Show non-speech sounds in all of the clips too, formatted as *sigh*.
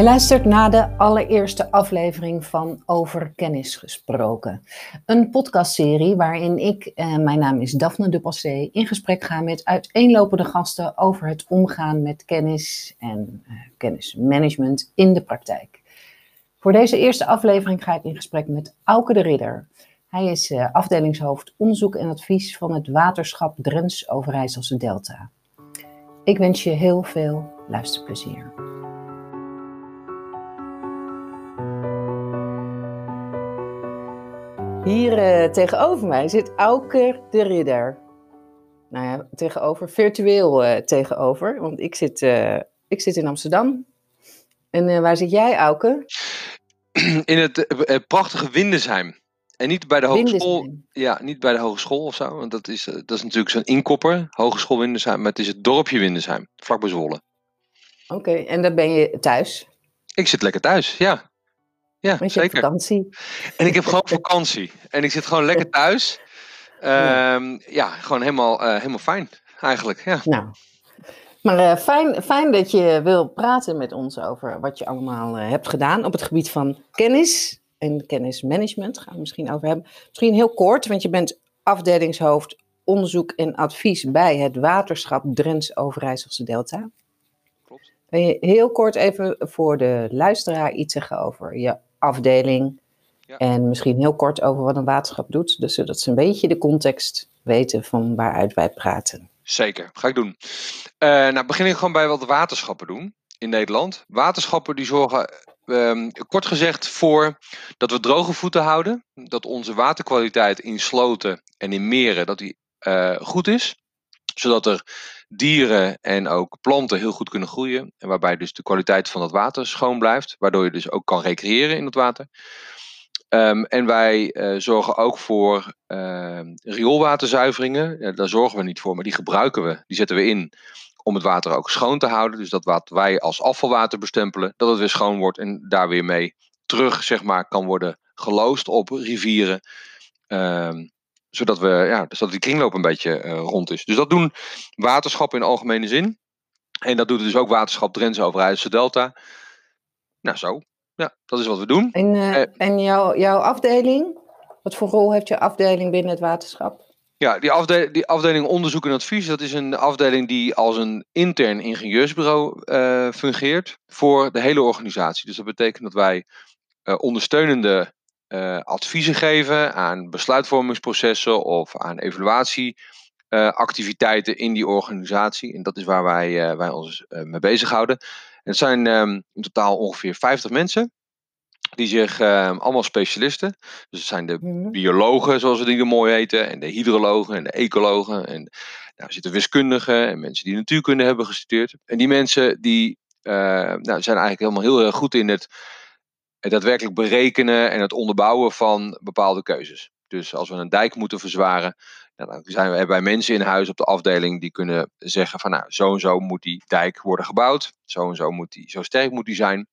Je luistert naar de allereerste aflevering van Over Kennis Gesproken. Een podcastserie waarin ik, eh, mijn naam is Daphne de Passé, in gesprek ga met uiteenlopende gasten over het omgaan met kennis en eh, kennismanagement in de praktijk. Voor deze eerste aflevering ga ik in gesprek met Auke de Ridder. Hij is eh, afdelingshoofd onderzoek en advies van het waterschap Drents Overijsselse Delta. Ik wens je heel veel luisterplezier. Hier uh, tegenover mij zit Auker de Ridder. Nou ja, tegenover, virtueel uh, tegenover, want ik zit, uh, ik zit in Amsterdam. En waar zit jij, Auke? In het prachtige Windesheim. En niet bij de hogeschool. Ja, niet bij de hogeschool of zo. Want dat is, dat is natuurlijk zo'n inkopper. Hogeschool Windesheim. Maar het is het dorpje Windesheim. Vlak bij Zwolle. Oké, en dan ben je thuis? Ik zit lekker thuis, ja. Ja, zeker. vakantie. En ik heb gewoon *laughs* vakantie. En ik zit gewoon lekker thuis. Um, ja. gewoon helemaal, uh, helemaal fijn eigenlijk. Ja. Nou, maar uh, fijn, fijn dat je wil praten met ons over wat je allemaal uh, hebt gedaan op het gebied van kennis en kennismanagement. Gaan we misschien over hebben. Misschien heel kort, want je bent afdelingshoofd onderzoek en advies bij het waterschap Drents Overijsselse Delta. Klopt. Kun je heel kort even voor de luisteraar iets zeggen over je afdeling. Ja. En misschien heel kort over wat een waterschap doet, dus zodat ze een beetje de context weten van waaruit wij praten. Zeker, ga ik doen. Uh, nou, begin ik gewoon bij wat waterschappen doen in Nederland. Waterschappen die zorgen, um, kort gezegd, voor dat we droge voeten houden. Dat onze waterkwaliteit in sloten en in meren dat die, uh, goed is. Zodat er dieren en ook planten heel goed kunnen groeien. En waarbij dus de kwaliteit van het water schoon blijft. Waardoor je dus ook kan recreëren in het water. Um, en wij uh, zorgen ook voor uh, rioolwaterzuiveringen. Ja, daar zorgen we niet voor, maar die gebruiken we. Die zetten we in om het water ook schoon te houden. Dus dat wat wij als afvalwater bestempelen, dat het weer schoon wordt en daar weer mee terug zeg maar, kan worden geloosd op rivieren. Um, zodat, we, ja, dus dat die kringloop een beetje uh, rond is. Dus dat doen waterschappen in algemene zin. En dat doet dus ook waterschap Drentse Overijsselse Delta. Nou, zo. Ja, dat is wat we doen. En, uh, en jouw, jouw afdeling? Wat voor rol heeft je afdeling binnen het waterschap? Ja, die, afdeling, die afdeling onderzoek en advies, dat is een afdeling die als een intern ingenieursbureau fungeert voor de hele organisatie. Dus dat betekent dat wij ondersteunende uh, adviezen geven aan besluitvormingsprocessen of aan evaluatieactiviteiten in die organisatie. En dat is waar wij, wij ons mee bezighouden. En het zijn um, in totaal ongeveer 50 mensen. Die zich uh, allemaal specialisten. Dus het zijn de Mhm. biologen, zoals we die mooi heten. En de hydrologen en de ecologen. En nou, er zitten wiskundigen en mensen die natuurkunde hebben gestudeerd. En die mensen die nou, zijn eigenlijk helemaal heel erg goed in het, het daadwerkelijk berekenen en het onderbouwen van bepaalde keuzes. Dus als we een dijk moeten verzwaren, dan zijn we, wij mensen in huis op de afdeling die kunnen zeggen van nou, zo en zo moet die dijk worden gebouwd. Zo en zo moet die, zo sterk moet die zijn.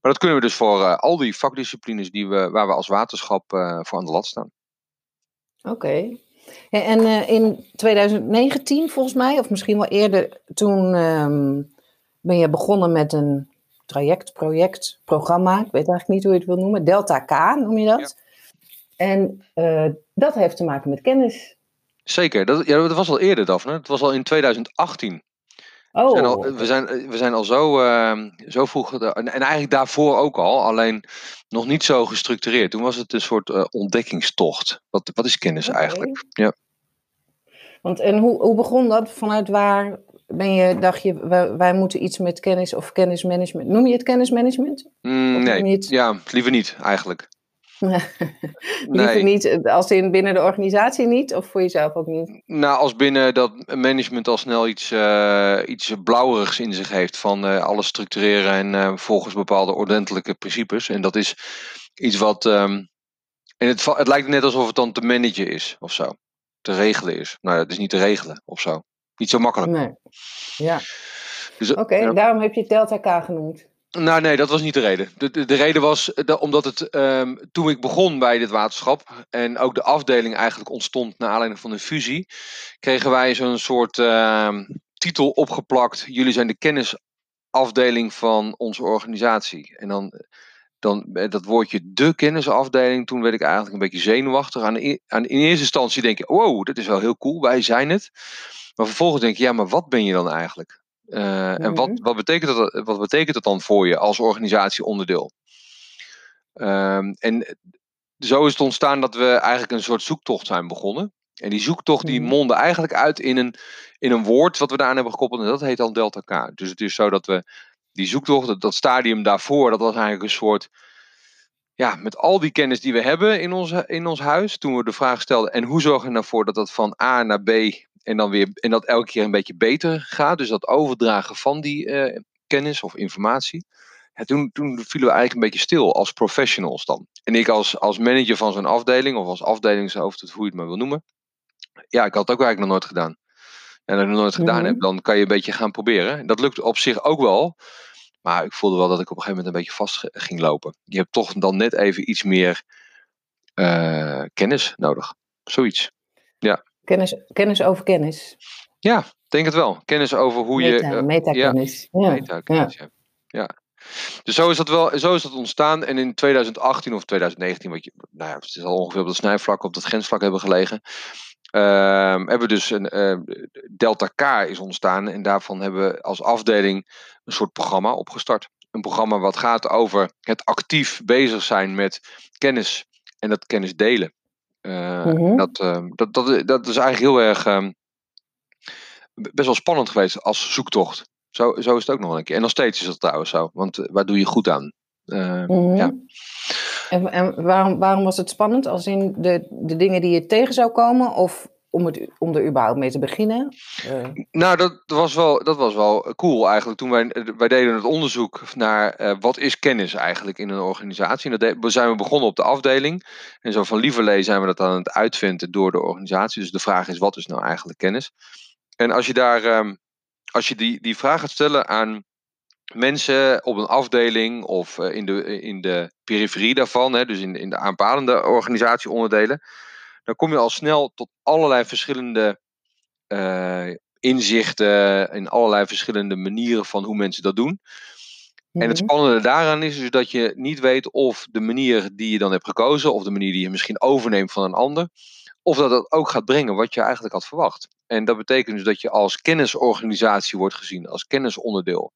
Maar dat kunnen we dus voor uh, al die vakdisciplines die we, waar we als waterschap uh, voor aan de lat staan. Oké. En uh, in 2019 volgens mij, of misschien wel eerder, toen um, ben je begonnen met een traject, project, programma. Ik weet eigenlijk niet hoe je het wil noemen. Delta K noem je dat. Ja. En dat heeft te maken met kennis. Zeker, dat, ja, dat was al eerder, Daphne. Het was al in 2018. Oh. We zijn al, we zijn, we zijn al zo, uh, zo vroeg, en eigenlijk daarvoor ook al, alleen nog niet zo gestructureerd. Toen was het een soort uh, ontdekkingstocht. Wat, wat is kennis okay. eigenlijk? Ja. Want en hoe, hoe begon dat? Vanuit waar ben je, dacht je, wij, wij moeten iets met kennis of kennismanagement? Noem je het kennismanagement? Mm, nee, het... ja, liever niet eigenlijk. *laughs* Liever nee. niet, als in binnen de organisatie niet, of voor jezelf ook niet? Nou, als binnen dat management al snel iets, uh, iets blauwerigs in zich heeft van uh, alles structureren en uh, volgens bepaalde ordentelijke principes. En dat is iets wat. Um, en het, het lijkt net alsof het dan te managen is of zo. Te regelen is. Nou, het is niet te regelen of zo. Niet zo makkelijk. Nee. Ja. Dus, Oké, okay, ja. daarom heb je het Delta K genoemd. Nou, nee, dat was niet de reden. De, de, de reden was de, omdat het um, toen ik begon bij dit waterschap en ook de afdeling eigenlijk ontstond naar aanleiding van een fusie, kregen wij zo'n soort uh, titel opgeplakt. Jullie zijn de kennisafdeling van onze organisatie. En dan, dan dat woordje de kennisafdeling, toen werd ik eigenlijk een beetje zenuwachtig. Aan, aan, in eerste instantie denk je, wow, dat is wel heel cool, wij zijn het. Maar vervolgens denk je, ja, maar wat ben je dan eigenlijk? Uh, En wat, mhm. wat, betekent dat, wat betekent dat dan voor je als organisatieonderdeel? Um, en zo is het ontstaan dat we eigenlijk een soort zoektocht zijn begonnen. En die zoektocht die mhm. mondde eigenlijk uit in een, in een woord wat we daaraan hebben gekoppeld. En dat heet dan Delta K. Dus het is zo dat we die zoektocht, dat, dat stadium daarvoor, dat was eigenlijk een soort. Ja, met al die kennis die we hebben in ons, in ons huis. Toen we de vraag stelden. En hoe zorgen we ervoor dat dat van A naar B. En dan weer. En dat elke keer een beetje beter gaat. Dus dat overdragen van die uh, kennis of informatie. Ja, toen, toen vielen we eigenlijk een beetje stil als professionals dan. En ik als, als manager van zo'n afdeling, of als afdelingshoofd, hoe je het maar wil noemen. Ja, ik had het ook eigenlijk nog nooit gedaan. En als ik nog nooit gedaan mhm. heb, dan kan je een beetje gaan proberen. Dat lukt op zich ook wel. Maar ik voelde wel dat ik op een gegeven moment een beetje vast ging lopen. Je hebt toch dan net even iets meer uh, kennis nodig. Zoiets. Ja. Kennis, kennis over kennis. Ja, denk het wel. Kennis over hoe Meta, je. Uh, metakennis. Ja, ja. Metakennis, ja. ja. Dus zo is dat wel, zo is dat ontstaan. En in 2018 of 2019, wat je, nou ja, het is al ongeveer op dat snijvlak, op dat grensvlak hebben gelegen. Uh, hebben we dus een uh, Delta K is ontstaan. En daarvan hebben we als afdeling een soort programma opgestart. Een programma wat gaat over het actief bezig zijn met kennis en dat kennis delen. Uh, mm-hmm. dat, ehm, dat, dat, dat is eigenlijk heel erg ehm, best wel spannend geweest als zoektocht. Zo, zo is het ook nog een keer. En nog steeds is dat trouwens zo. Want uh, waar doe je goed aan? Uh, mm-hmm. ja. En, en waarom, waarom was het spannend? Als in de, de dingen die je tegen zou komen? Of om, het, om er überhaupt mee te beginnen? Uh. Nou, dat was, wel, dat was wel cool eigenlijk. Toen wij, wij deden het onderzoek naar uh, wat is kennis eigenlijk in een organisatie. En dat zijn we begonnen op de afdeling. En zo van lieverlee zijn we dat aan het uitvinden door de organisatie. Dus de vraag is, wat is nou eigenlijk kennis? En als je daar... Um, als je die, die vraag gaat stellen aan mensen op een afdeling of in, de, in de periferie daarvan, hè, dus in, in de aanpalende organisatieonderdelen, dan kom je al snel tot allerlei verschillende uh, inzichten en allerlei verschillende manieren van hoe mensen dat doen. En het mhm. spannende daaraan is dus dat je niet weet of de manier die je dan hebt gekozen, of de manier die je misschien overneemt van een ander, of dat het ook gaat brengen wat je eigenlijk had verwacht. En dat betekent dus dat je als kennisorganisatie wordt gezien, als kennisonderdeel.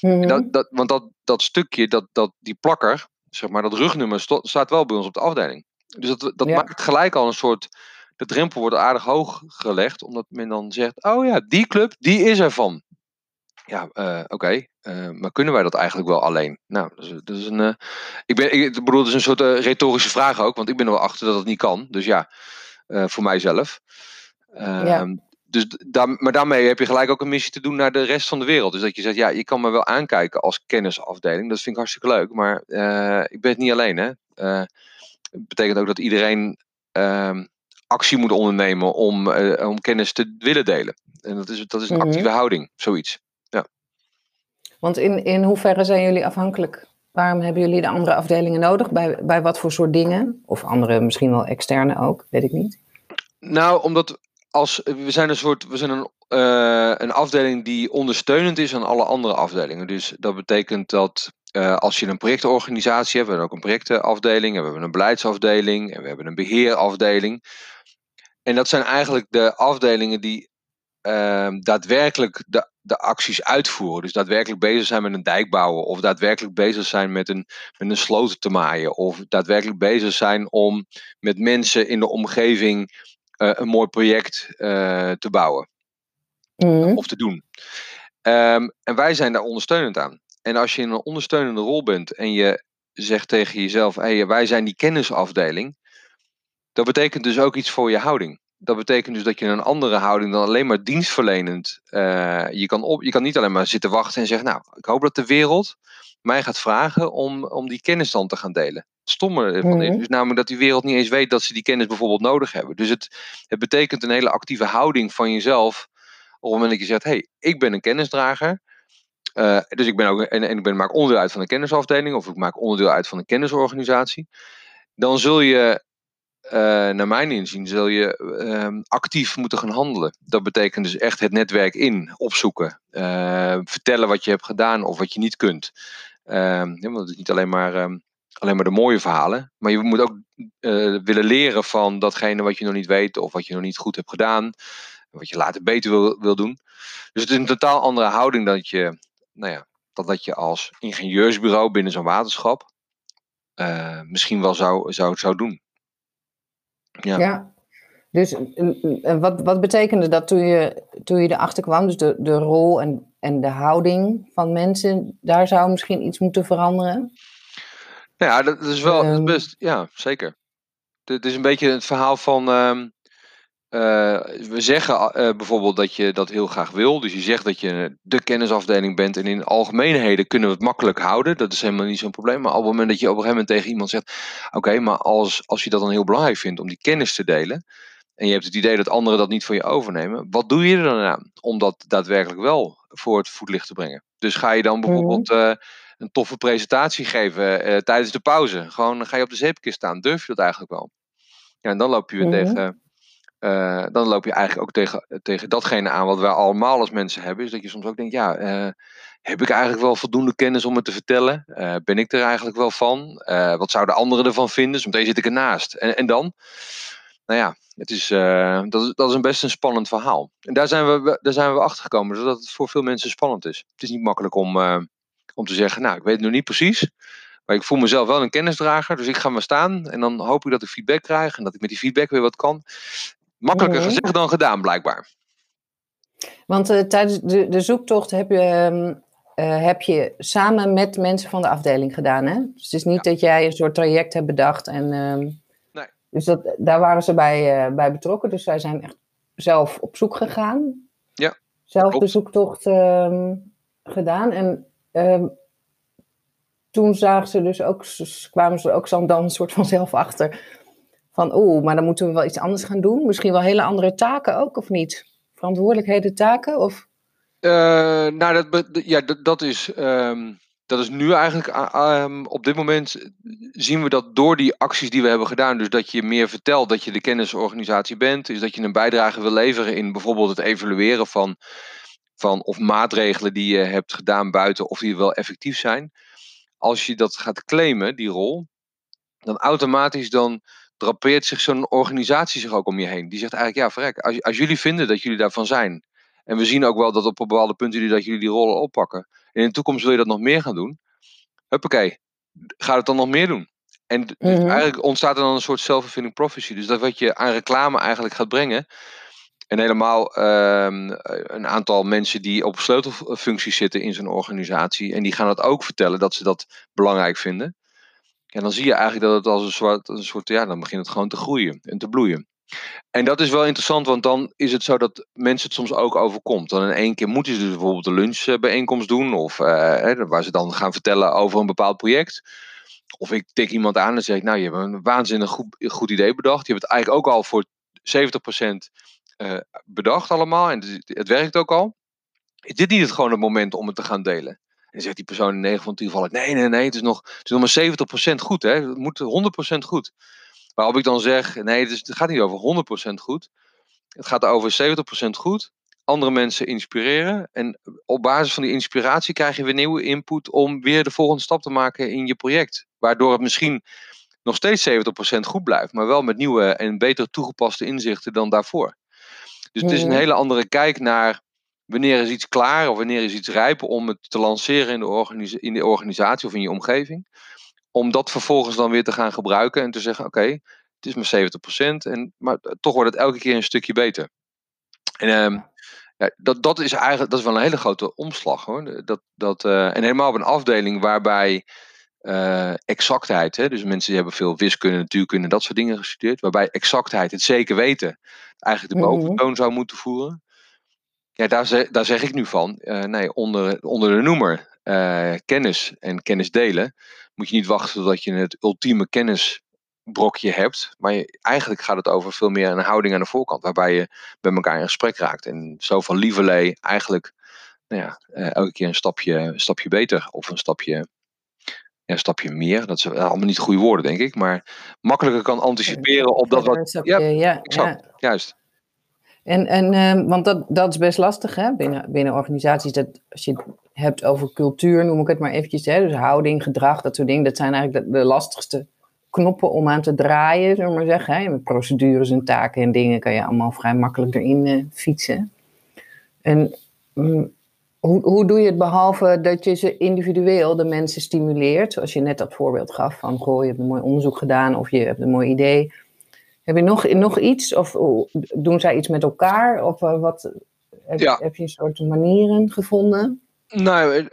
Mm dat, dat, want dat, dat stukje, dat, dat, die plakker, zeg maar, dat rugnummer staat wel bij ons op de afdeling. Dus dat, dat maakt gelijk al een soort. De drempel wordt aardig hoog gelegd, omdat men dan zegt: Oh ja, die club, die is ervan. Ja, uh, oké. Uh, maar kunnen wij dat eigenlijk wel alleen? Nou, dat is, dat is een. Uh, ik, ben, ik bedoel, dat is een soort retorische vraag ook, want ik ben er wel achter dat het niet kan. Dus ja, voor mijzelf. Ja. Ehm, dus daar, maar daarmee heb je gelijk ook een missie te doen naar de rest van de wereld. Dus dat je zegt, ja, je kan me wel aankijken als kennisafdeling. Dat vind ik hartstikke leuk. Maar ik ben het niet alleen. Hè. Betekent ook dat iedereen uh, actie moet ondernemen om, uh, om kennis te willen delen. En dat is, dat is een mhm. actieve houding, zoiets. Ja. Want in, in hoeverre zijn jullie afhankelijk? Waarom hebben jullie de andere afdelingen nodig? Bij, bij wat voor soort dingen? Of andere, misschien wel externe ook, weet ik niet. Nou, omdat als, we zijn een soort, we zijn een, uh, een afdeling die ondersteunend is aan alle andere afdelingen. Dus dat betekent dat uh, als je een projectorganisatie hebt, we hebben ook een projectenafdeling, we hebben een beleidsafdeling en we hebben een beheerafdeling. En dat zijn eigenlijk de afdelingen die uh, daadwerkelijk de, de acties uitvoeren. Dus daadwerkelijk bezig zijn met een dijk bouwen, of daadwerkelijk bezig zijn met een, met een sloot te maaien, of daadwerkelijk bezig zijn om met mensen in de omgeving uh, een mooi project uh, te bouwen mm. of te doen. Um, en wij zijn daar ondersteunend aan. En als je in een ondersteunende rol bent en je zegt tegen jezelf: hey, wij zijn die kennisafdeling, dat betekent dus ook iets voor je houding. Dat betekent dus dat je een andere houding dan alleen maar dienstverlenend. Uh, je, kan op, je kan niet alleen maar zitten wachten en zeggen: Nou, ik hoop dat de wereld mij gaat vragen om, om die kennis dan te gaan delen. Het stomme ervan is dus namelijk dat die wereld niet eens weet dat ze die kennis bijvoorbeeld nodig hebben. Dus het, het betekent een hele actieve houding van jezelf. Op het moment dat je zegt: hey, ik ben een kennisdrager. Uh, dus ik ben ook en, en ik ben, maak onderdeel uit van een kennisafdeling of ik maak onderdeel uit van een kennisorganisatie. Dan zul je naar mijn inzien, zul je ehm, actief moeten gaan handelen. Dat betekent dus echt het netwerk in, opzoeken. vertellen wat je hebt gedaan of wat je niet kunt. Ehm, want het is niet alleen maar, ehm, alleen maar de mooie verhalen. Maar je moet ook willen leren van datgene wat je nog niet weet of wat je nog niet goed hebt gedaan. Wat je later beter wil, wil doen. Dus het is een totaal andere houding dan je, nou ja, dan dat je als ingenieursbureau binnen zo'n waterschap uh, misschien wel zou, zou, zou doen. Ja. ja. Dus wat, wat betekende dat toen je, toen je erachter kwam? Dus de, de rol en, en de houding van mensen, daar zou misschien iets moeten veranderen? Ja, dat is wel um, best. Ja, zeker. Het is een beetje het verhaal van. Um, uh, we zeggen uh, bijvoorbeeld dat je dat heel graag wil. Dus je zegt dat je de kennisafdeling bent. En in algemeenheden kunnen we het makkelijk houden. Dat is helemaal niet zo'n probleem. Maar op het moment dat je op een gegeven moment tegen iemand zegt: Oké, maar als, als je dat dan heel belangrijk vindt om die kennis te delen. En je hebt het idee dat anderen dat niet van je overnemen. Wat doe je er dan aan om dat daadwerkelijk wel voor het voetlicht te brengen? Dus ga je dan bijvoorbeeld uh, een toffe presentatie geven tijdens de pauze? Gewoon ga je op de zeepkist staan. Durf je dat eigenlijk wel? Ja, en dan loop je weer -hmm. tegen uh, dan loop je eigenlijk ook tegen, tegen datgene aan wat wij allemaal als mensen hebben. Is dat je soms ook denkt, ja, uh, heb ik eigenlijk wel voldoende kennis om het te vertellen? Uh, ben ik er eigenlijk wel van? wat zouden anderen ervan vinden? Dus meteen zit ik ernaast. En, en dan? Nou ja, het is, dat, is, dat is een best een spannend verhaal. En daar zijn we, daar zijn we achter gekomen, zodat het voor veel mensen spannend is. Het is niet makkelijk om, om te zeggen, nou, ik weet het nog niet precies. Maar ik voel mezelf wel een kennisdrager, dus ik ga maar staan. En dan hoop ik dat ik feedback krijg en dat ik met die feedback weer wat kan. Makkelijker mhm. gezegd dan gedaan, blijkbaar. Want uh, tijdens de, de zoektocht heb je, uh, heb je samen met mensen van de afdeling gedaan, hè? Dus het is niet dat jij een soort traject hebt bedacht en... Uh, nee. Dus dat, daar waren ze bij, uh, bij betrokken, dus zij zijn echt zelf op zoek gegaan. Ja. Zelf de zoektocht ehm, gedaan en ehm, toen zagen ze dus ook, kwamen ze ook zo dan een soort van zelf achter van oeh, maar dan moeten we wel iets anders gaan doen. Misschien wel hele andere taken ook, of niet? Verantwoordelijkheden, taken? Of? Uh, nou, dat, ja, dat, is, um, dat is nu eigenlijk, um, op dit moment zien we dat door die acties die we hebben gedaan, dus dat je meer vertelt dat je de kennisorganisatie bent, is dat je een bijdrage wil leveren in bijvoorbeeld het evalueren van, van of maatregelen die je hebt gedaan buiten, of die wel effectief zijn. Als je dat gaat claimen, die rol, dan automatisch dan drapeert zich zo'n organisatie zich ook om je heen. Die zegt eigenlijk, ja, verrek, als, als jullie vinden dat jullie daarvan zijn, en we zien ook wel dat op bepaalde punten jullie, dat jullie die rollen oppakken, en in de toekomst wil je dat nog meer gaan doen, huppakee, ga het dan nog meer doen. En mm eigenlijk ontstaat er dan een soort self-fulfilling prophecy. Dus dat wat je aan reclame eigenlijk gaat brengen, en helemaal um, een aantal mensen die op sleutelfuncties zitten in zo'n organisatie. En die gaan dat ook vertellen dat ze dat belangrijk vinden. En dan zie je eigenlijk dat het als een soort, een soort, ja, dan begint het gewoon te groeien en te bloeien. En dat is wel interessant, want dan is het zo dat mensen het soms ook overkomt. Dan in één keer moeten ze dus bijvoorbeeld een lunchbijeenkomst doen, of uh, waar ze dan gaan vertellen over een bepaald project. Of ik tik iemand aan en zeg nou, je hebt een waanzinnig goed, goed idee bedacht. Je hebt het eigenlijk ook al voor 70% uh, bedacht allemaal en het, het werkt ook al. Is dit niet het gewoon het moment om het te gaan delen? En zegt die persoon in 9 van 10 gevallen: nee, nee, nee, het is nog, het is nog maar 70% goed. Hè? Het moet 100% goed. Waarop ik dan zeg: nee, het, is, het gaat niet over 100% goed. Het gaat over 70% goed. Andere mensen inspireren. En op basis van die inspiratie krijg je weer nieuwe input om weer de volgende stap te maken in je project. Waardoor het misschien nog steeds 70% goed blijft, maar wel met nieuwe en beter toegepaste inzichten dan daarvoor. Dus het is een hele andere kijk naar wanneer is iets klaar of wanneer is iets rijp om het te lanceren in de, in de organisatie of in je omgeving. Om dat vervolgens dan weer te gaan gebruiken en te zeggen: oké, het is maar 70%, en, maar toch wordt het elke keer een stukje beter. En ehm, ja, dat, dat is eigenlijk dat is wel een hele grote omslag hoor. Dat, dat, uh, en helemaal op een afdeling waarbij uh, exactheid, hè, dus mensen die hebben veel wiskunde, natuurkunde, dat soort dingen gestudeerd, waarbij exactheid, het zeker weten, eigenlijk de mhm. boventoon zou moeten voeren. Ja, daar, zeg, daar zeg ik nu van. Uh, nee, onder, onder de noemer uh, kennis en kennis delen moet je niet wachten totdat je het ultieme kennisbrokje hebt. Maar je, eigenlijk gaat het over veel meer een houding aan de voorkant, waarbij je met elkaar in gesprek raakt. En zo van lieverlee eigenlijk nou ja, uh, elke keer een stapje, een stapje beter of een stapje een stapje meer. Dat zijn allemaal niet goede woorden, denk ik. Maar makkelijker kan anticiperen op dat wat. Ja, ja, ja. juist. En, en uh, want dat, dat is best lastig hè? Binnen, binnen organisaties. Dat, als je het hebt over cultuur, noem ik het maar eventjes. Hè? Dus houding, gedrag, dat soort dingen. Dat zijn eigenlijk de, de lastigste knoppen om aan te draaien, zullen we maar zeggen. Hè? Procedures en taken en dingen kan je allemaal vrij makkelijk erin uh, fietsen. En um, hoe, hoe doe je het behalve dat je ze individueel, de mensen, stimuleert? Zoals je net dat voorbeeld gaf van, goh, je hebt een mooi onderzoek gedaan of je hebt een mooi idee. Heb je nog, nog iets? Of doen zij iets met elkaar? Of uh, wat, heb, ja. heb, je een soort manieren gevonden? Nou, uh,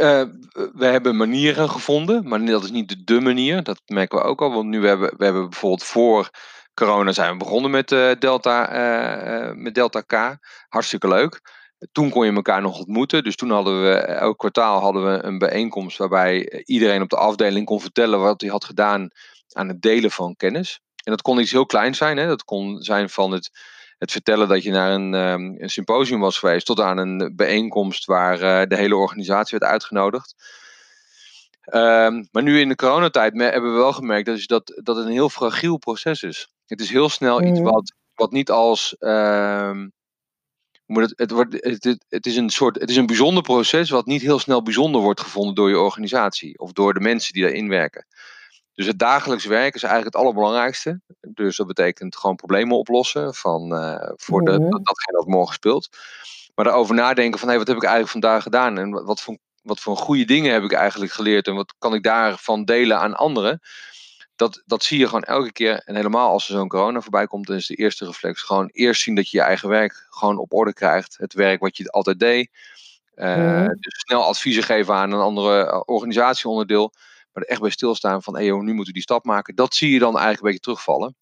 we hebben manieren gevonden, maar dat is niet de, manier. Dat merken we ook al. Want nu hebben we hebben bijvoorbeeld voor corona zijn we begonnen met, uh, Delta, met Delta K. Hartstikke leuk. Toen kon je elkaar nog ontmoeten. Dus toen hadden we elk kwartaal hadden we een bijeenkomst waarbij iedereen op de afdeling kon vertellen wat hij had gedaan aan het delen van kennis. En dat kon iets heel kleins zijn. Hè? Dat kon zijn van het, het vertellen dat je naar een, um, een symposium was geweest, tot aan een bijeenkomst waar uh, de hele organisatie werd uitgenodigd. Um, maar nu in de coronatijd hebben we wel gemerkt dat, dat, dat het een heel fragiel proces is. Het is heel snel iets mhm. wat, wat niet als. Um, het, het, wordt, het, het, is een soort, het is een bijzonder proces wat niet heel snel bijzonder wordt gevonden door je organisatie of door de mensen die daarin werken. Dus het dagelijks werk is eigenlijk het allerbelangrijkste. Dus dat betekent gewoon problemen oplossen van, uh, voor de, mhm. datgene dat morgen speelt. Maar daarover nadenken van hey, wat heb ik eigenlijk vandaag gedaan en wat voor, wat voor goede dingen heb ik eigenlijk geleerd en wat kan ik daarvan delen aan anderen. Dat, dat zie je gewoon elke keer. En helemaal als er zo'n corona voorbij komt, dan is de eerste reflex gewoon eerst zien dat je je eigen werk gewoon op orde krijgt. Het werk wat je altijd deed. Uh, Dus snel adviezen geven aan een andere eh, organisatieonderdeel. Maar echt bij stilstaan van, joh, nu moeten we die stap maken. Dat zie je dan eigenlijk een beetje terugvallen.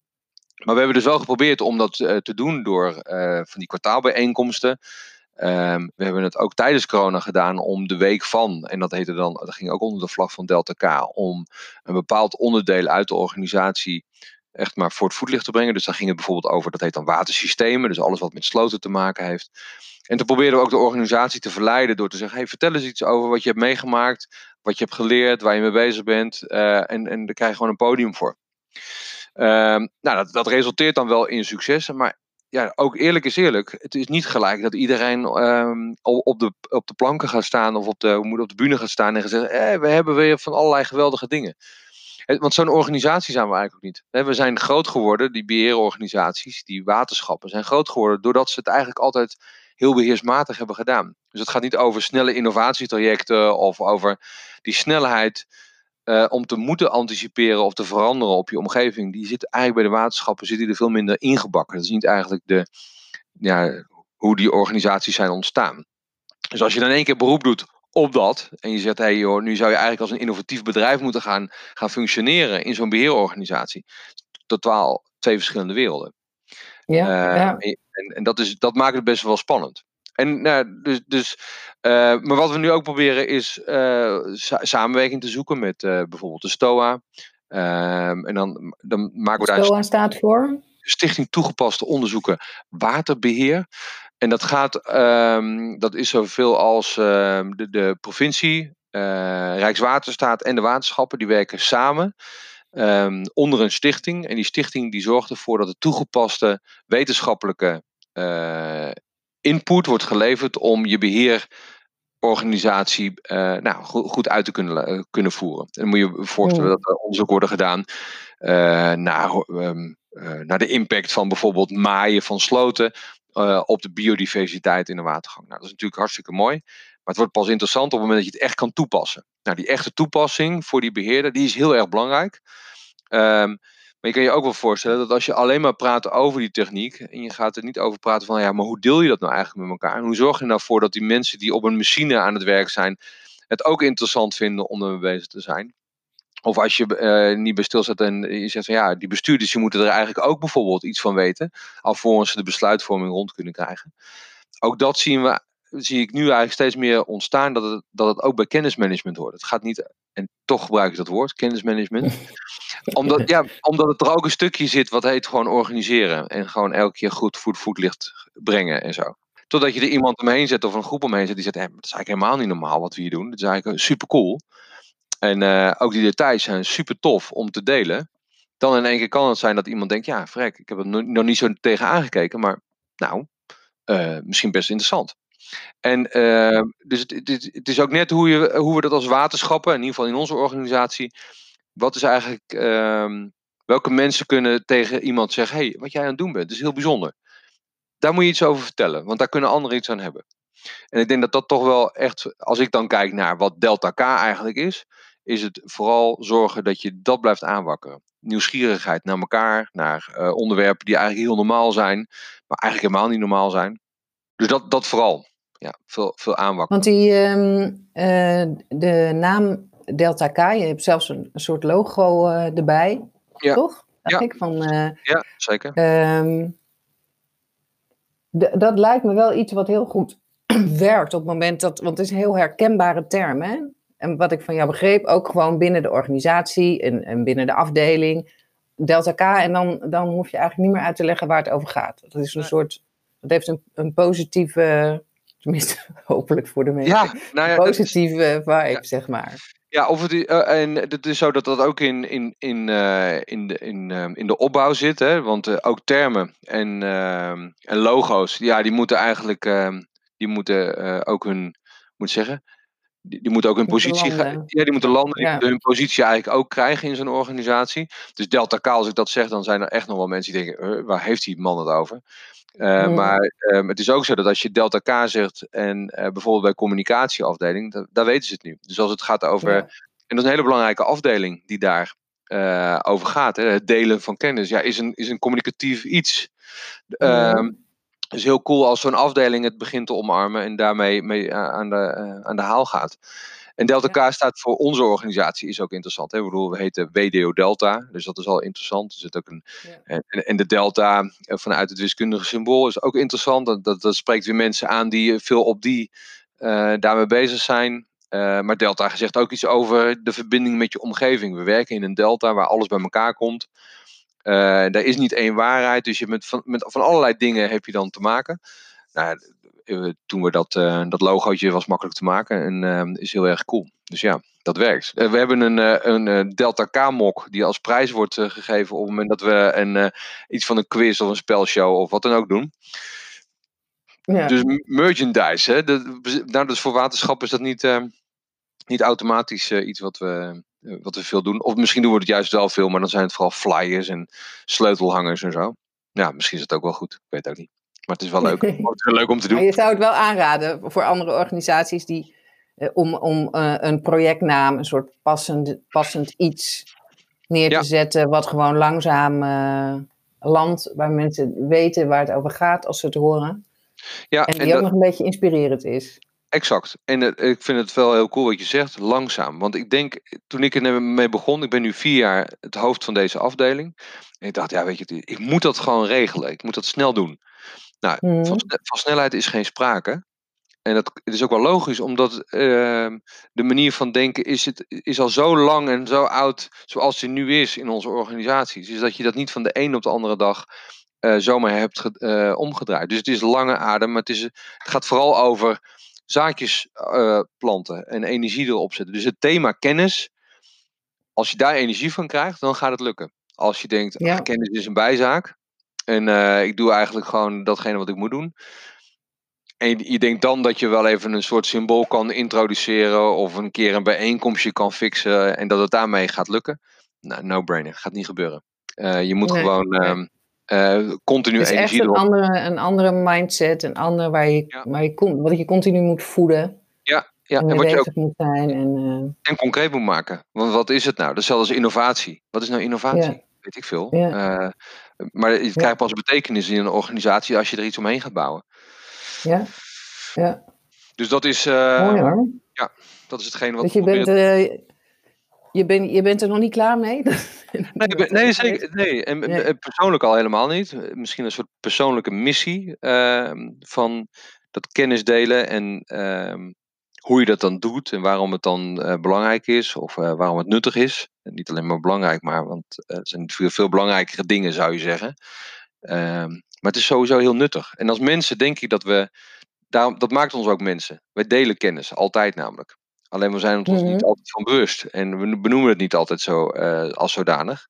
Maar we hebben dus wel geprobeerd om dat uh, te doen door uh, van die kwartaalbijeenkomsten. Um, we hebben het ook tijdens corona gedaan om de week van, en dat heette dan, dat ging ook onder de vlag van Delta K, om een bepaald onderdeel uit de organisatie echt maar voor het voetlicht te brengen. Dus daar ging het bijvoorbeeld over, dat heet dan watersystemen, dus alles wat met sloten te maken heeft. En toen probeerden we ook de organisatie te verleiden door te zeggen: hey, vertel eens iets over wat je hebt meegemaakt, wat je hebt geleerd, waar je mee bezig bent. Uh, en, en daar krijg je gewoon een podium voor. Uh, nou, dat, dat resulteert dan wel in successen, maar ja, ook eerlijk is eerlijk. Het is niet gelijk dat iedereen um, op, de, op de planken gaat staan of op de, hoe op de bühne gaat staan en gezegd: eh, we hebben weer van allerlei geweldige dingen. Want zo'n organisatie zijn we eigenlijk ook niet. We zijn groot geworden, die beheerorganisaties, die waterschappen zijn groot geworden doordat ze het eigenlijk altijd heel beheersmatig hebben gedaan. Dus het gaat niet over snelle innovatietrajecten of over die snelheid uh, om te moeten anticiperen of te veranderen op je omgeving. Die zit eigenlijk bij de waterschappen zit die er veel minder ingebakken. Dat is niet eigenlijk de, ja, hoe die organisaties zijn ontstaan. Dus als je dan één keer beroep doet op dat. En je zegt, hé hey joh, nu zou je eigenlijk als een innovatief bedrijf moeten gaan, gaan functioneren in zo'n beheerorganisatie. Totaal twee verschillende werelden. Ja, uh, ja. En, en, dat, is, dat maakt het best wel spannend. En nou, dus, dus, uh, maar wat we nu ook proberen is uh, samenwerking te zoeken met bijvoorbeeld de STOA. Ehm, en dan, dan maken we daar. STOA staat voor? Stichting Toegepaste Onderzoeken Waterbeheer. En dat gaat, um, dat is zoveel als uh, de, de, provincie, uh, Rijkswaterstaat en de waterschappen, die werken samen um, onder een stichting. En die stichting die zorgt ervoor dat de toegepaste wetenschappelijke uh, input wordt geleverd om je beheerorganisatie uh, nou, goed, goed, uit te kunnen, kunnen voeren. En dan moet je je voorstellen dat er onderzoek worden gedaan naar, um, naar de impact van bijvoorbeeld maaien van sloten uh, op de biodiversiteit in de watergang. Nou, dat is natuurlijk hartstikke mooi. Maar het wordt pas interessant op het moment dat je het echt kan toepassen. Nou, die echte toepassing voor die beheerder, die is heel erg belangrijk. Um, maar je kan je ook wel voorstellen dat als je alleen maar praat over die techniek. en je gaat er niet over praten van ja, maar hoe deel je dat nou eigenlijk met elkaar? En hoe zorg je nou voor dat die mensen die op een machine aan het werk zijn. het ook interessant vinden om ermee bezig te zijn? Of als je uh, niet bij stilstaat en je zegt van ja, die bestuurders die moeten er eigenlijk ook bijvoorbeeld iets van weten. Alvorens ze de besluitvorming rond kunnen krijgen. Ook dat zien we, zie ik nu eigenlijk steeds meer ontstaan dat het, dat het ook bij kennismanagement hoort. Het gaat niet, en toch gebruik ik dat woord, kennismanagement. *laughs* omdat, ja, omdat het er ook een stukje zit wat heet gewoon organiseren. En gewoon elke keer goed voet voetlicht brengen en zo. Totdat je er iemand omheen zet of een groep omheen zet die zegt, hey, dat is eigenlijk helemaal niet normaal wat we hier doen. Dat is eigenlijk super cool. En ook die details zijn super tof om te delen. Dan in één keer kan het zijn dat iemand denkt, ja, vrek, ik heb er nog niet zo tegen aangekeken, maar nou, misschien best interessant. En dus het, het, het, is ook net hoe, je, hoe we dat als waterschappen, in ieder geval in onze organisatie, wat is eigenlijk, ehm, welke mensen kunnen tegen iemand zeggen, hey, wat jij aan het doen bent, is heel bijzonder. Daar moet je iets over vertellen, want daar kunnen anderen iets aan hebben. En ik denk dat dat toch wel echt, als ik dan kijk naar wat Delta K eigenlijk is, is het vooral zorgen dat je dat blijft aanwakkeren. Nieuwsgierigheid naar elkaar, naar uh, onderwerpen die eigenlijk heel normaal zijn, maar eigenlijk helemaal niet normaal zijn. Dus dat, dat vooral. Ja, veel, veel aanwakkeren. Want die, um, uh, de naam Delta K, je hebt zelfs een, een soort logo uh, erbij, ja. toch? Ja. Ik, van, ja, zeker. Um, dat lijkt me wel iets wat heel goed *clears throat* werkt op het moment dat, want het is een heel herkenbare term, hè? En wat ik van jou begreep, ook gewoon binnen de organisatie en, en binnen de afdeling, Delta K, en dan, dan hoef je eigenlijk niet meer uit te leggen waar het over gaat. Dat is een soort, dat heeft een, een positieve, tenminste *laughs* hopelijk voor de mensen, ja, nou ja, positieve is, vibe, ja. zeg maar. Ja, of het, uh, en het is zo dat dat ook in, in, in, uh, in, de, in, uh, in de opbouw zit. Hè? Want ook termen en, en logo's, ja, die moeten eigenlijk ehm, die moeten ook hun, moet zeggen, die, die moeten ook hun positie, ja, die moeten landen, ja. hun positie eigenlijk ook krijgen in zo'n organisatie. Dus Delta K, als ik dat zeg, dan zijn er echt nog wel mensen die denken, waar heeft die man het over? Uh, mm. Maar um, het is ook zo dat als je Delta K zegt en uh, bijvoorbeeld bij communicatieafdeling, da daar weten ze het nu. Dus als het gaat over, ja. en dat is een hele belangrijke afdeling die daar uh, over gaat, hè, het delen van kennis, ja, is een, is een communicatief iets. Mm. Um, is heel cool als zo'n afdeling het begint te omarmen en daarmee mee, aan, de, aan de haal gaat. En Delta K ja. staat voor onze organisatie, is ook interessant. Hè? Ik bedoel, we heten WDO Delta, dus dat is al interessant. Er zit ook een, ja. en, en, de delta vanuit het wiskundige symbool is ook interessant. Dat, dat, dat spreekt weer mensen aan die veel op die uh, daarmee bezig zijn. Uh, maar delta zegt ook iets over de verbinding met je omgeving. We werken in een delta waar alles bij elkaar komt. Uh, daar is niet één waarheid, dus je met van, met van allerlei dingen heb je dan te maken. Nou, toen we dat, uh, dat logootje was makkelijk te maken en uh, is heel erg cool. Dus ja, dat werkt. We hebben een, een Delta K-mok die als prijs wordt gegeven op het moment dat we een, iets van een quiz of een spelshow of wat dan ook doen. Ja. Dus merchandise, hè? De, nou, dus voor waterschap is dat niet, niet automatisch iets wat we, wat we veel doen. Of misschien doen we het juist wel veel, maar dan zijn het vooral flyers en sleutelhangers en zo. Ja, misschien is het ook wel goed. Ik weet het ook niet. Maar het is wel leuk, *laughs* het is wel leuk om te doen. Maar je zou het wel aanraden voor andere organisaties die eh, om, om uh, een projectnaam, een soort passend, passend iets neer te ja. zetten, wat gewoon langzaam uh, landt, waar mensen weten waar het over gaat als ze het horen. Ja, en die en ook dat... nog een beetje inspirerend is. Exact. En uh, ik vind het wel heel cool wat je zegt, langzaam. Want ik denk, toen ik ermee begon, ik ben nu vier jaar het hoofd van deze afdeling. En ik dacht, ja, weet je, ik moet dat gewoon regelen. Ik moet dat snel doen. Nou, mm. van, van, snelheid is geen sprake. En dat het is ook wel logisch, omdat uh, de manier van denken is, het, is al zo lang en zo oud zoals die nu is in onze organisaties. Dus dat je dat niet van de een op de andere dag uh, zomaar hebt uh, omgedraaid. Dus het is lange adem, maar het, is, het gaat vooral over zaadjes planten en energie erop zetten. Dus het thema kennis, als je daar energie van krijgt, dan gaat het lukken. Als je denkt, ja. ach, kennis is een bijzaak, en uh, ik doe eigenlijk gewoon datgene wat ik moet doen. En je, je, denkt dan dat je wel even een soort symbool kan introduceren. Of een keer een bijeenkomstje kan fixen. En dat het daarmee gaat lukken. Nou, no brainer. Gaat niet gebeuren. Uh, je moet nee, gewoon nee. Uh, continu het is energie echt een andere, een andere mindset. Een andere waar je, ja. waar je, wat je continu moet voeden. Ja, ja. En, en wat je ook moet zijn. En, en concreet moet maken. Want wat is het nou? Hetzelfde als innovatie. Wat is nou innovatie? Ja. Weet ik veel. Ja. Maar het krijgt pas betekenis in een organisatie als je er iets omheen gaat bouwen. Ja, ja. Dus dat is, Mooi, hoor. ja, dat is hetgeen wat dus je bent, je, bent, je bent er nog niet klaar mee? *laughs* nee, nee, zeker. Nee. En nee. persoonlijk al helemaal niet. Misschien een soort persoonlijke missie uh, van dat kennis delen en ehm, hoe je dat dan doet en waarom het dan uh, belangrijk is of uh, waarom het nuttig is. En niet alleen maar belangrijk, maar want het zijn veel, veel belangrijkere dingen zou je zeggen. Ehm, maar het is sowieso heel nuttig. En als mensen denk ik dat we, daarom, dat maakt ons ook mensen. Wij delen kennis, altijd namelijk. Alleen we zijn ons niet Mhm. altijd van bewust. En we benoemen het niet altijd zo eh, als zodanig.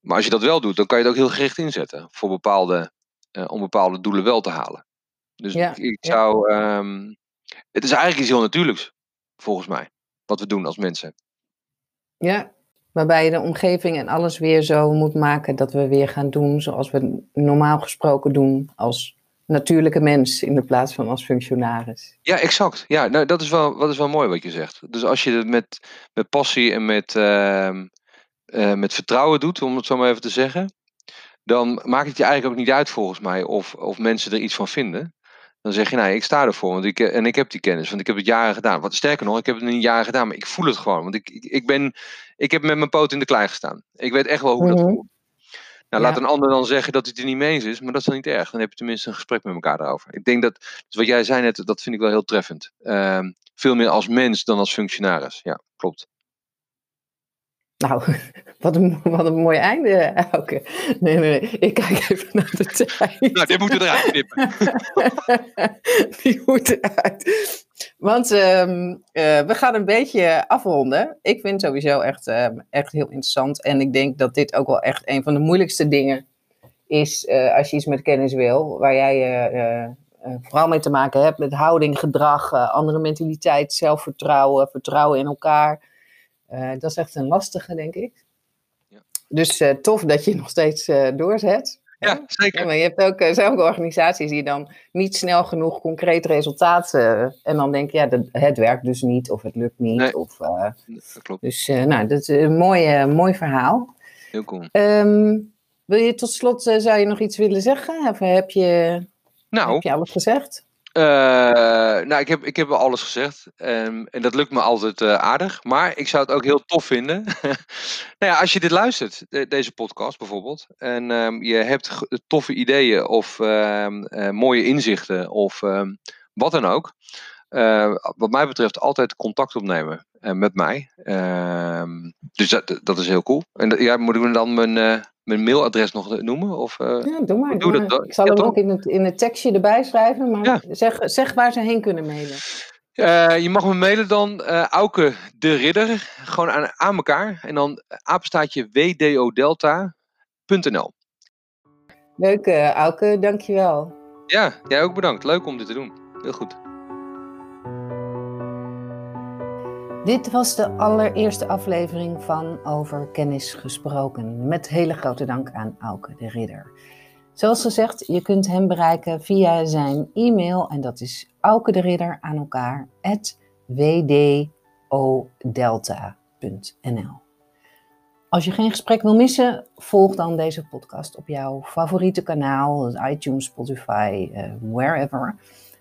Maar als je dat wel doet, dan kan je het ook heel gericht inzetten. Voor bepaalde, eh, om bepaalde doelen wel te halen. Dus Ja, ik, ja. zou. ehm, het is eigenlijk iets heel natuurlijks, volgens mij. Wat we doen als mensen. Ja, waarbij je de omgeving en alles weer zo moet maken dat we weer gaan doen zoals we normaal gesproken doen als natuurlijke mens in de plaats van als functionaris. Ja, exact. Ja, nou, dat, is wel, dat is wel mooi wat je zegt. Dus als je het met, met passie en met, ehm, eh, met vertrouwen doet, om het zo maar even te zeggen, dan maakt het je eigenlijk ook niet uit volgens mij of, of mensen er iets van vinden. Dan zeg je, nou, ik sta ervoor want ik, en ik heb die kennis, want ik heb het jaren gedaan. Wat sterker nog, ik heb het niet jaren gedaan, maar ik voel het gewoon. Want ik, ik, ben, ik heb met mijn poot in de klei gestaan. Ik weet echt wel hoe dat Mhm. voelt. Nou, laat een ander dan zeggen dat hij het er niet mee eens is, maar dat is dan niet erg. Dan heb je tenminste een gesprek met elkaar daarover. Ik denk dat, dus wat jij zei net, dat vind ik wel heel treffend. Ehm, veel meer als mens dan als functionaris. Ja, klopt. Nou, *laughs* wat een, wat een mooi einde, Elke. Nee, nee, nee, ik kijk even naar de tijd. *laughs* Nou, dit moeten eruit knippen. *laughs* Die moet eruit. Want ehm, eh, we gaan een beetje afronden. Ik vind het sowieso echt, ehm, echt heel interessant. En ik denk dat dit ook wel echt een van de moeilijkste dingen is eh, als je iets met kennis wil. Waar jij eh, vooral mee te maken hebt met houding, gedrag, andere mentaliteit, zelfvertrouwen, vertrouwen in elkaar. Dat is echt een lastige, denk ik. Ja. Dus tof dat je nog steeds doorzet. Ja, Ja, zeker. maar je hebt ook, ook organisaties die dan niet snel genoeg concreet resultaat. eh, en dan denk je, ja, dat, het werkt dus niet of het lukt niet. Nee. Of, eh, Dat klopt. dus nou, dat is een mooi, mooi verhaal. Heel cool. Ehm, wil je tot slot, zou je nog iets willen zeggen? Of heb je, Nou, heb je alles gezegd? Eh, nou, ik heb, ik heb wel alles gezegd. Ehm, en dat lukt me altijd eh, aardig. Maar ik zou het ook heel tof vinden. *laughs* nou ja, als je dit luistert, de- deze podcast bijvoorbeeld. En ehm, je hebt toffe ideeën of ehm, eh, mooie inzichten of wat dan ook. Eh, wat mij betreft altijd contact opnemen eh, met mij. Ehm, dus dat, dat is heel cool. En dat- ja, moet ik dan mijn, eh, mijn mailadres nog noemen? Of, Ja, doe maar. doe dat. Ik zal Ja, hem ook in het, in het tekstje erbij schrijven. Maar Ja. zeg, zeg waar ze heen kunnen mailen. Je mag me mailen dan Auke de Ridder, gewoon aan, aan elkaar. En dan apenstaatje wdodelta.nl. Leuk, Auke. Dankjewel. Ja, jij ook bedankt. Leuk om dit te doen. Heel goed. Dit was de allereerste aflevering van Over Kennis Gesproken. Met hele grote dank aan Auke de Ridder. Zoals gezegd, je kunt hem bereiken via zijn e-mail en dat is Auke de Ridder aan elkaar wdodelta.nl. Als je geen gesprek wil missen, volg dan deze podcast op jouw favoriete kanaal, iTunes, Spotify, uh, wherever.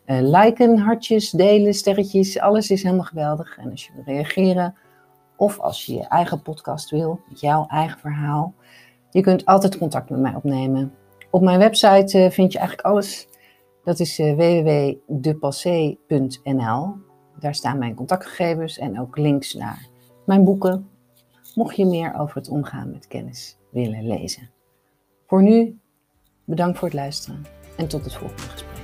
Uh, liken, hartjes, delen, sterretjes, alles is helemaal geweldig. En als je wil reageren of als je je eigen podcast wil, met jouw eigen verhaal, je kunt altijd contact met mij opnemen. Op mijn website uh, vind je eigenlijk alles. Dat is uh, www.depassé.nl. Daar staan mijn contactgegevens en ook links naar mijn boeken. Mocht je meer over het omgaan met kennis willen lezen. Voor nu, bedankt voor het luisteren en tot het volgende gesprek.